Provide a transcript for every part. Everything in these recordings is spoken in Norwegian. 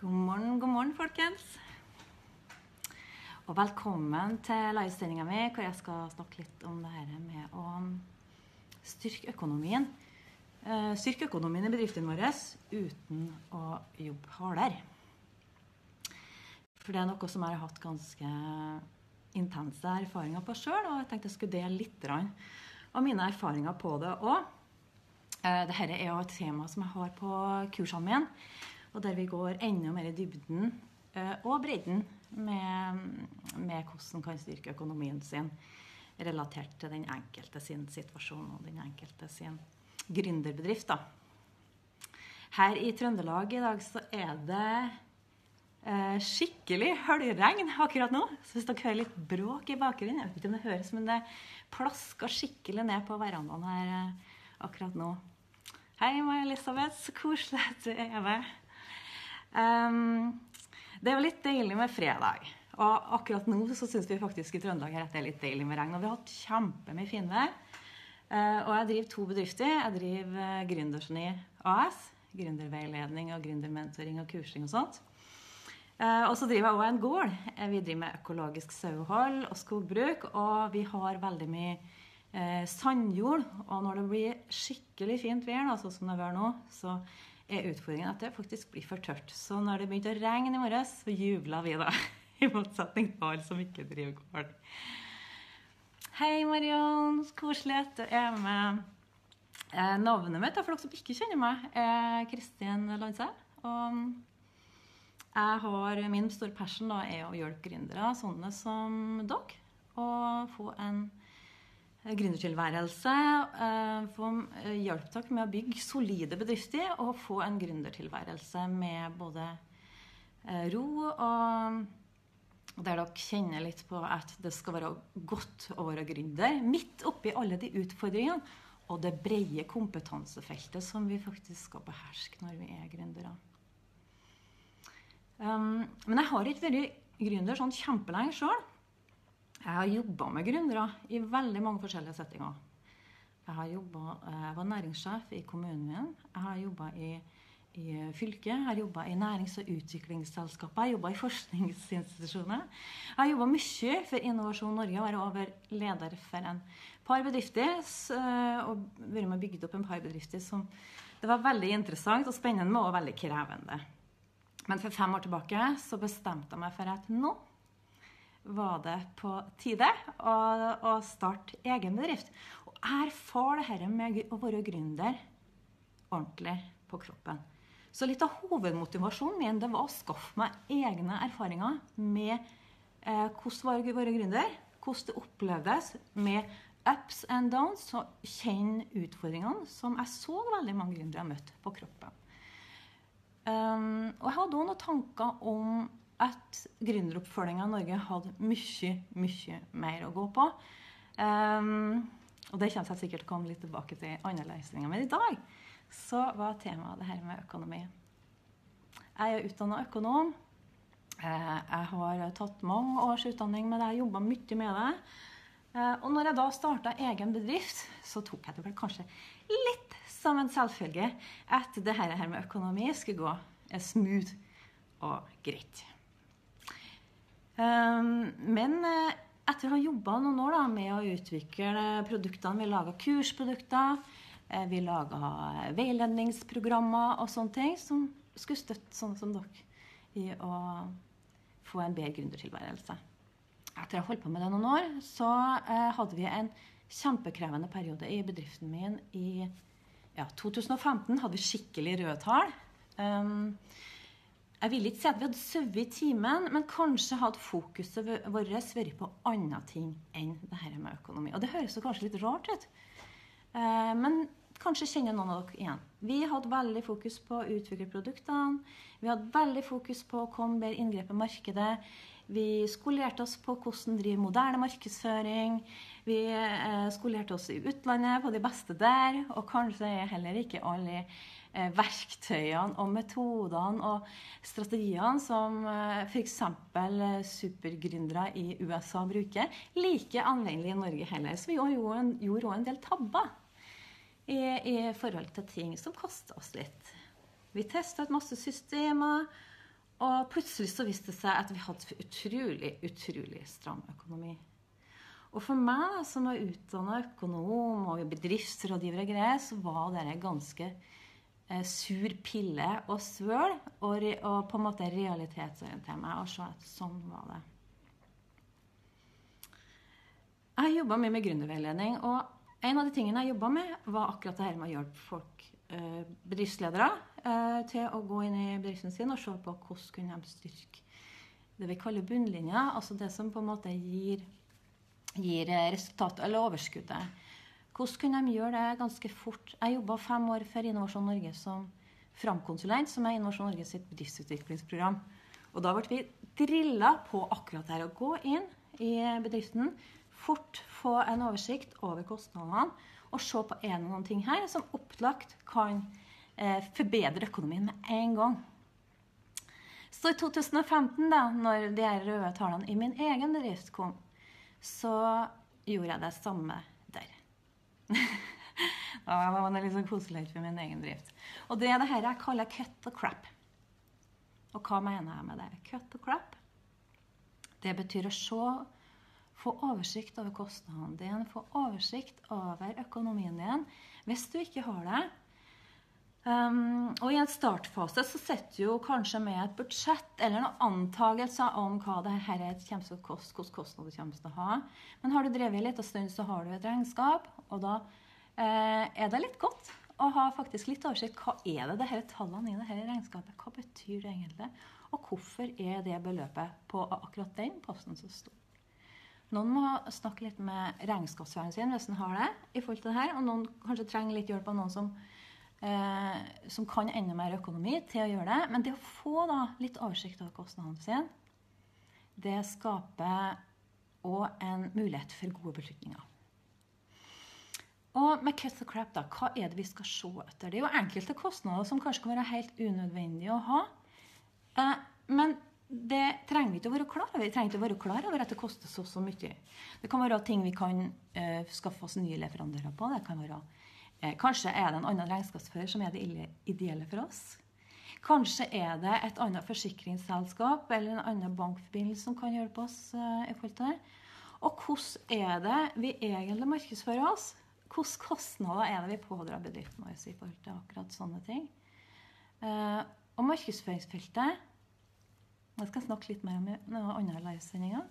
God morgen, god morgen, folkens. Og velkommen til livesendinga mi, hvor jeg skal snakke litt om det her med å styrke økonomien. Eh, Styrke økonomien i bedriften vår uten å jobbe hardere. For det er noe som jeg har hatt ganske intense erfaringer på sjøl, og jeg tenkte jeg skulle dele litt av mine erfaringer på det òg. Dette er jo et tema som jeg har på kursene mine, og der vi går enda mer i dybden eh, og bredden med, med hvordan man kan styrke økonomien sin relatert til den enkelte sin situasjon og den enkelte sin gründerbedrift. da. Her i Trøndelag i dag så er det eh, skikkelig høljregn akkurat nå. Så hvis dere hører litt bråk i bakgrunnen Jeg vet ikke om det høres, men det plasker skikkelig ned på verandaen her eh, akkurat nå. Hei, Maja Elisabeth. Så koselig at du er med. Det er jo litt deilig med fredag. Og akkurat nå så syns vi faktisk i Trøndelag at det er litt deilig med regn. Og vi har hatt kjempemye finvær. Uh, og jeg driver to bedrifter. Jeg driver uh, Gründergeni AS. Gründerveiledning og gründermentoring og kursing og sånt. Uh, og så driver jeg òg en gård. Vi driver med økologisk sauehold og skogbruk. Og vi har veldig mye eh, sandjord. Og når det blir skikkelig fint vær, altså som det er nå, så er utfordringen at det faktisk blir for tørt. Så når det begynte å regne i morges, så jubla vi da. I motsetning til alle som ikke driver gård. Hei, Marion. Koselig at du er med. Eh, navnet mitt, for dere som ikke kjenner meg, er Kristin Landseth. Og jeg har, min store passion da, er å hjelpe gründere, sånne som dere, å få en gründertilværelse. Eh, få hjelp takk med å bygge solide bedrifter og få en gründertilværelse med både eh, ro og der dere kjenner litt på at det skal være godt å være gründer. Midt oppi alle de utfordringene og det brede kompetansefeltet som vi faktisk skal beherske når vi er gründere. Um, men jeg har ikke vært gründer sånn kjempelenge sjøl. Jeg har jobba med gründere i veldig mange forskjellige settinger. Jeg, har jobbet, eh, jeg var næringssjef i kommunen min. Jeg har jobba i, i, fylket. Jeg har jobba i nærings- og utviklingsselskapet. Jeg har jobba i forskningsinstitusjoner. Jeg har jobba mye for Innovasjon Norge og vært over leder for en par bedrifter. Eh, og vært med og bygd opp en par bedrifter som det var veldig interessant og spennende, og veldig krevende. Men for fem år tilbake så bestemte jeg meg for at nå var det på tide å, å starte egen bedrift. Og det dette med å være gründer ordentlig på kroppen. Så litt av hovedmotivasjonen min det var å skaffe meg egne erfaringer med eh, hvordan var å være gründer. Hvordan det opplevdes med ups and downs. Og kjenne utfordringene som jeg så veldig mange gründere har møtt på kroppen. Um, og jeg hadde òg noen tanker om at gründeroppfølginga i Norge hadde mye, mye mer å gå på. Um, og det kommer jeg sikkert til å komme litt tilbake til i løsninger. Men i dag så var temaet det her med økonomi. Jeg er utdanna økonom. Eh, jeg har tatt mange års utdanning med det. Jeg jobba mye med det. Eh, og når jeg da starta egen bedrift, så tok jeg det vel kanskje litt som en selvfølge at det her med økonomi skulle gå smooth og greit. Ehm, men eh, etter å ha jobba noen år da, med å utvikle produktene Vi laga kursprodukter, eh, vi laga veiledningsprogrammer og sånne ting som skulle støtte sånne som dere i å få en bedre gründertilværelse. Etter å ha holdt på med det noen år, så eh, hadde vi en kjempekrevende periode i bedriften min i ja, 2015 hadde vi skikkelig røde tall. Um, jeg vil ikke si at vi hadde sovet i timen, men kanskje hadde fokuset vårt vært på andre ting enn det her med økonomi. Og det høres jo kanskje litt rart ut, eh, men kanskje kjenner noen av dere igjen. Vi hadde veldig fokus på å utvikle produktene. Vi hadde veldig fokus på å komme bedre inngrep i markedet. Vi skolerte oss på hvordan drive moderne markedsføring. Vi eh, skolerte oss i utlandet på de beste der. Og kanskje er heller ikke alle verktøyene og metodene og strategiene som eh, f.eks. Eh, supergründere i USA bruker, like anvendelig i Norge heller. Så vi gjorde òg en del tabber i, i forhold til ting som kosta oss litt. Vi testa ut masse systemer. Og plutselig så viste det seg at vi hadde utrolig, utrolig stram økonomi. Og for meg som var utdanna økonom og bedriftsrådgiver og greier, så var det ganske eh, sur pille og svøl og, og, på en måte realitetsorientere meg og se at sånn var det. Jeg har jobba mye med gründerveiledning, og en av de tingene jeg jobba med, var akkurat det her med å hjelpe folk, eh, bedriftsledere, eh, til å gå inn i bedriften sin og se på hvordan kunne de styrke det vi kaller bunnlinja, altså det som på en måte gir gir resultat, eller overskuddet. Hvordan kunne de gjøre det ganske fort? Jeg jobba fem år for Innovasjon Norge som framkonsulent, som er Innovasjon Norge sitt bedriftsutviklingsprogram. Og da ble vi drilla på akkurat det her. Å gå inn i bedriften, fort få en oversikt over kostnadene, og se på en eller annen ting her som opplagt kan eh, forbedre økonomien med en gang. Så i 2015, da når de her røde tallene i min egen bedrift kom, så gjorde jeg det samme. da var det litt sånn koselig for min egen drift. Og det er det her jeg kaller cut og crap. Og hva mener jeg med det? Cut og crap, det betyr å se få oversikt over kostnadene dine, få oversikt over økonomien din. Hvis du ikke har det, Um, og I en startfase så sitter du kanskje med et budsjett eller noen antagelser om hva det her kommer til å koste, hvilke kostnader du kommer til å ha. Men har du drevet en liten stund, så har du et regnskap, og da eh, er det litt godt å ha faktisk litt oversikt. Hva er det det her tallene i det her regnskapet? Hva betyr det egentlig? Og hvorfor er det beløpet på akkurat den posten så stor? Noen må snakke litt med regnskapsføreren sin hvis han har det, i forhold til det her, og noen kanskje trenger litt hjelp av noen som eh, som kan enda mer økonomi, til å gjøre det. Men det å få da, litt oversikt over kostnadene sine, det skaper òg en mulighet for gode beslutninger. Og med cut the crap, da, hva er det vi skal se etter? Det er jo enkelte kostnader som kanskje kan være helt unødvendige å ha. Eh, men det trenger vi ikke å være klar over. Vi trenger ikke å være klar over at det koster så så mye. Det kan være ting vi kan eh, skaffe oss nye leverandører på. Det kan være kanskje er det en annen regnskapsfører som er det ideelle for oss. Kanskje er det et annet forsikringsselskap eller en annen bankforbindelse som kan hjelpe oss. Eh, i forhold til det. Og hvordan er det vi egentlig markedsfører oss? Hvilke kostnader er det vi pådrar bedriften vår i forhold til akkurat sånne ting? Eh, og markedsføringsfeltet Jeg skal snakke litt mer om noen andre livesendinger.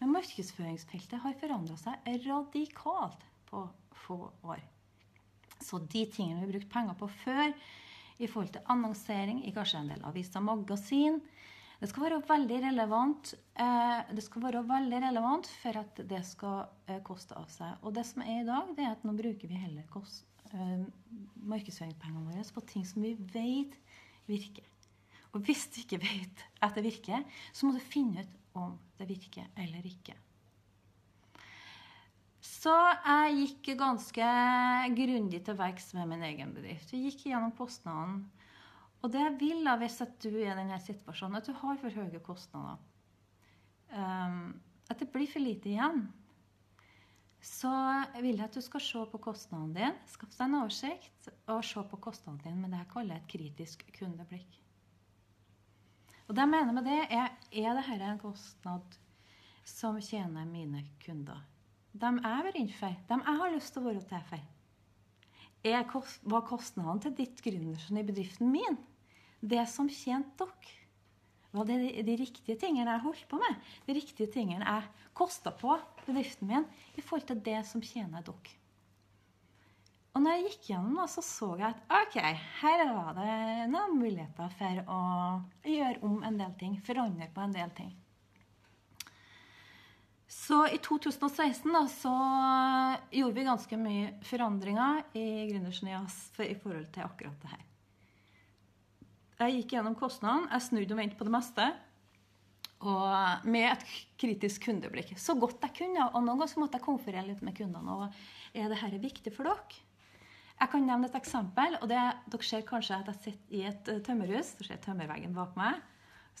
Men markedsføringsfeltet har forandra seg radikalt på få år. Så de tingene vi har brukt penger på før i forhold til annonsering i kanskje en del aviser og magasin, det skal være veldig relevant. Eh, det skal være veldig relevant for at det skal eh, koste av seg. Og det som er i dag, det er at nå bruker vi heller kost, eh, markedsføringspengene våre på ting som vi vet virker. Og hvis du ikke vet at det virker, så må du finne ut om det virker eller ikke. Så jeg gikk ganske grundig til verks med min egen bedrift. Jeg gikk gjennom kostnadene. Og det jeg vil da, hvis du er i denne situasjonen, at du har for høye kostnader, um, at det blir for lite igjen, så vil jeg at du skal se på kostnadene dine, skaffe deg en oversikt og se på kostnadene dine med det jeg kaller et kritisk kundeblikk. Og det jeg mener med det, er er dette en kostnad som tjener mine kunder dem jeg vært inne for, dem jeg har lyst til å være til for, er, var kostnadene til ditt gründerson i bedriften min det som tjente dere? Var det de, de, riktige tingene jeg holdt på med? De riktige tingene jeg kosta på bedriften min i forhold til det som tjener dere? Og når jeg gikk gjennom, så så jeg at ok, her var det noen muligheter for å gjøre om en del ting. Forandre på en del ting. Så i 2016 da, så gjorde vi ganske mye forandringer i Gründersnias i forhold til akkurat det her. Jeg gikk gjennom kostnadene, jeg snudde og vendte på det meste. Og med et kritisk kundeblikk. Så godt jeg kunne. Og noen ganger måtte jeg konferere litt med kundene. og Er dette viktig for dere? Jeg kan nevne et eksempel. og det, Dere ser kanskje at jeg sitter i et tømmerhus. Dere ser tømmerveggen bak meg.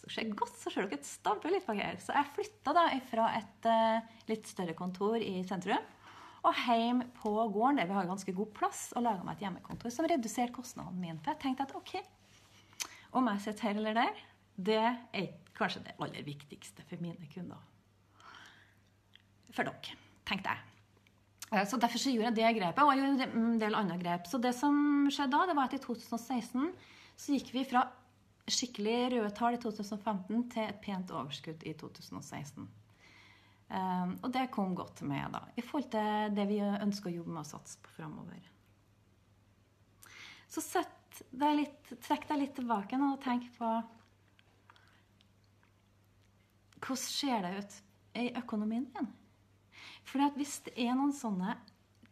Det skjer godt, så ser dere et stabbe litt bak her. Så jeg flytta da fra et uh, litt større kontor i sentrum og hjem på gården der vi har ganske god plass, og laga meg et hjemmekontor som reduserte kostnadene mine. For jeg tenkte at ok, om jeg sitter her eller der, Det er kanskje det aller viktigste for mine kunder. For dere, tenkte jeg. Eh, så Derfor så gjorde jeg det grepet, og jeg gjorde en del andre grep. Så det som skjedde da, det var at i 2016 så gikk vi fra skikkelig røde tall i 2015 til et pent overskudd i 2016. Um, og det kom godt med da, i forhold til det vi ønsker å jobbe med og satse på framover. Så sett deg litt, trekk deg litt tilbake nå og tenk på Hvordan ser det ut i økonomien din? For hvis det er noen sånne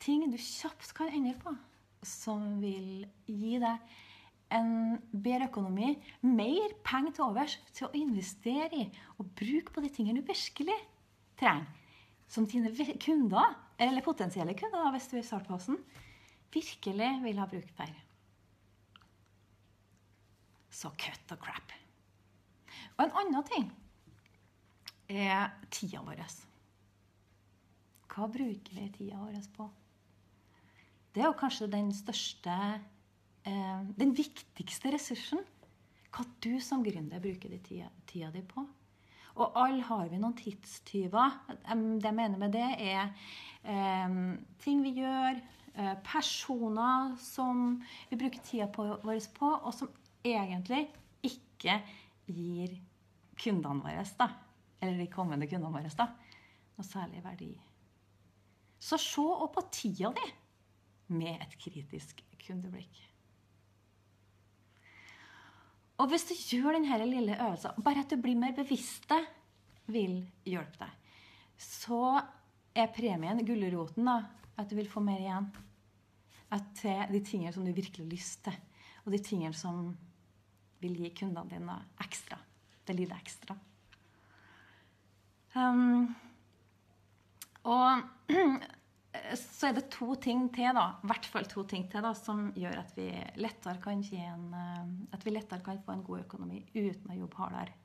ting du kjapt kan endre på, som vil gi deg en bedre økonomi, mer penger til overs til å investere i og bruke på de tingene du virkelig trenger. Som dine kunder, eller potensielle kunder hvis du er i startfasen, virkelig vil ha bruk for. Så cut the crap. Og en annen ting er tida vår. Hva bruker vi tida vår på? Det er jo kanskje den største eh, Den viktigste ressursen. Hva du som gründer bruker tida, tida di på. Og alle har vi noen tidstyver. Det jeg mener med det, er eh, ting vi gjør, eh, personer som vi bruker tida på, vår på, og som egentlig ikke gir kundene våre, da, eller de kommende kundene våre, da, noe særlig verdi. Så se opp på tida di med et kritisk kundeblikk. Og hvis du gjør denne lille øvelsen, bare at du blir mer bevisst det, vil hjelpe deg. Så er premien, gulroten, da, at du vil få mer igjen. At de tingene som du virkelig har lyst til, og de tingene som vil gi kundene dine ekstra. Det lille ekstra. Um, og så er det to ting til, da, i hvert fall to ting til, da, som gjør at vi lettere kan, en, eh, vi lettere kan få en god økonomi uten å jobbe hardere.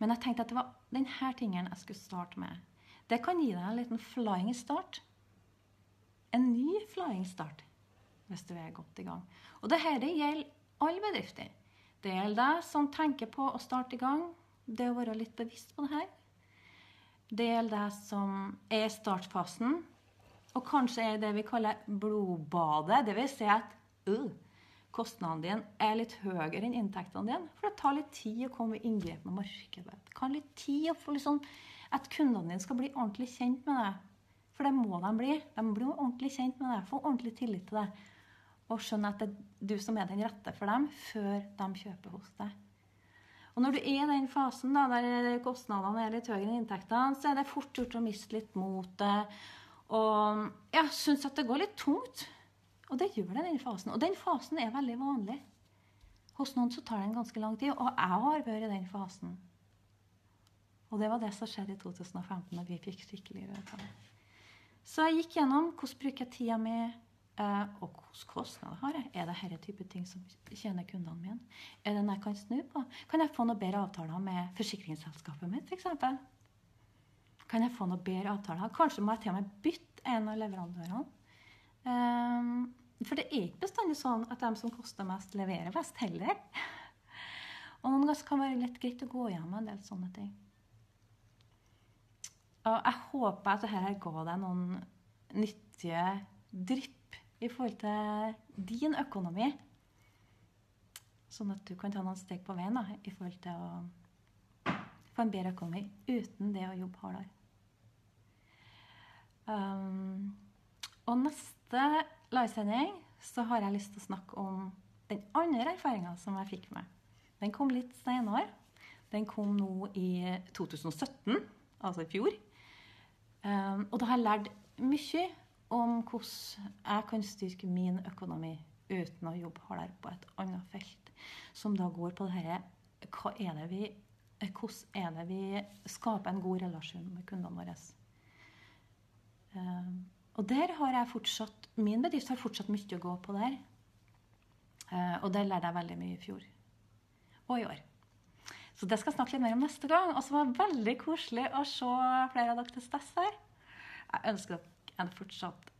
Men jeg tenkte at det var denne tingen jeg skulle starte med. Det kan gi deg en liten flying start. En ny flying start hvis du er godt i gang. Og dette gjelder alle bedrifter. Det gjelder deg som tenker på å starte i gang. Det å være litt bevisst på det her. Det gjelder deg som er i startfasen, og kanskje er det vi kaller blodbadet. Det vil si at uh, kostnadene dine er litt høyere enn inntektene dine. For det tar litt tid å komme i inngrep med markedet. Det kan litt tid å få liksom, at kundene dine skal bli ordentlig kjent med deg. For det må de bli. De blir ordentlig kjent med deg, få ordentlig tillit til deg. Og skjønne at det er du som er den rette for dem, før de kjøper hos deg. Og når du er i den fasen da, der kostnadene er litt høyere enn inntektene, så er det fort gjort å miste litt motet og ja, syns at det går litt tungt. Og det gjør det i den fasen. Og den fasen er veldig vanlig. Hos noen så tar den ganske lang tid. Og jeg har vært i den fasen. Og det var det som skjedde i 2015, da vi fikk skikkelig røde tall. Så jeg gikk gjennom hvordan bruker jeg tida mi, eh, og hvilke kostnader har jeg. Er det denne type ting som tjener kundene mine? Er det noe jeg kan snu på? Kan jeg få noe bedre avtaler med forsikringsselskapet mitt, f.eks.? Kan jeg få noe bedre avtaler? Kanskje må jeg til og med bytte en av leverandørene. Um, for det er ikke bestandig sånn at de som koster mest, leverer best heller. Og noen ganger kan det være litt greit å gå gjennom en del sånne ting. Og jeg håper at dette ga deg noen nyttige drypp i forhold til din økonomi. Sånn at du kan ta noen steg på veien da, i forhold til å få en bedre økonomi uten det å jobbe hardere. Um, og neste livesending så har jeg lyst til å snakke om den andre erfaringa som jeg fikk med. Den kom litt senere. Den kom nå i 2017, altså i fjor. Um, og da har jeg lært mye om hvordan jeg kan styrke min økonomi uten å jobbe hardere på et annet felt. Som da går på det dette hva er det vi, Hvordan er det vi skaper en god relasjon med kundene våre? Uh, og der har jeg fortsatt Min bedrift har fortsatt mye å gå på der. Uh, og det lærte jeg veldig mye i fjor. Og i år. Så det skal jeg snakke litt mer om neste gang. Og så var det veldig koselig å se flere av dere til stede her. Jeg ønsker dere en fortsatt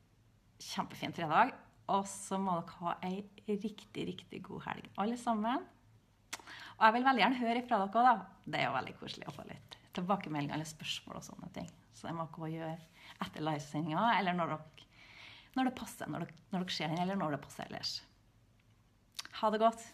kjempefin fredag. Og så må dere ha ei riktig, riktig god helg, alle sammen. Og jeg vil veldig gjerne høre ifra dere òg, da. Det er jo veldig koselig å få litt tilbakemeldinger eller spørsmål og sånne ting. Så det må dere gjøre etter livesendinga, eller når, dere, når det passer. Når dere, når dere ser den, eller når det passer ellers. Ha det godt.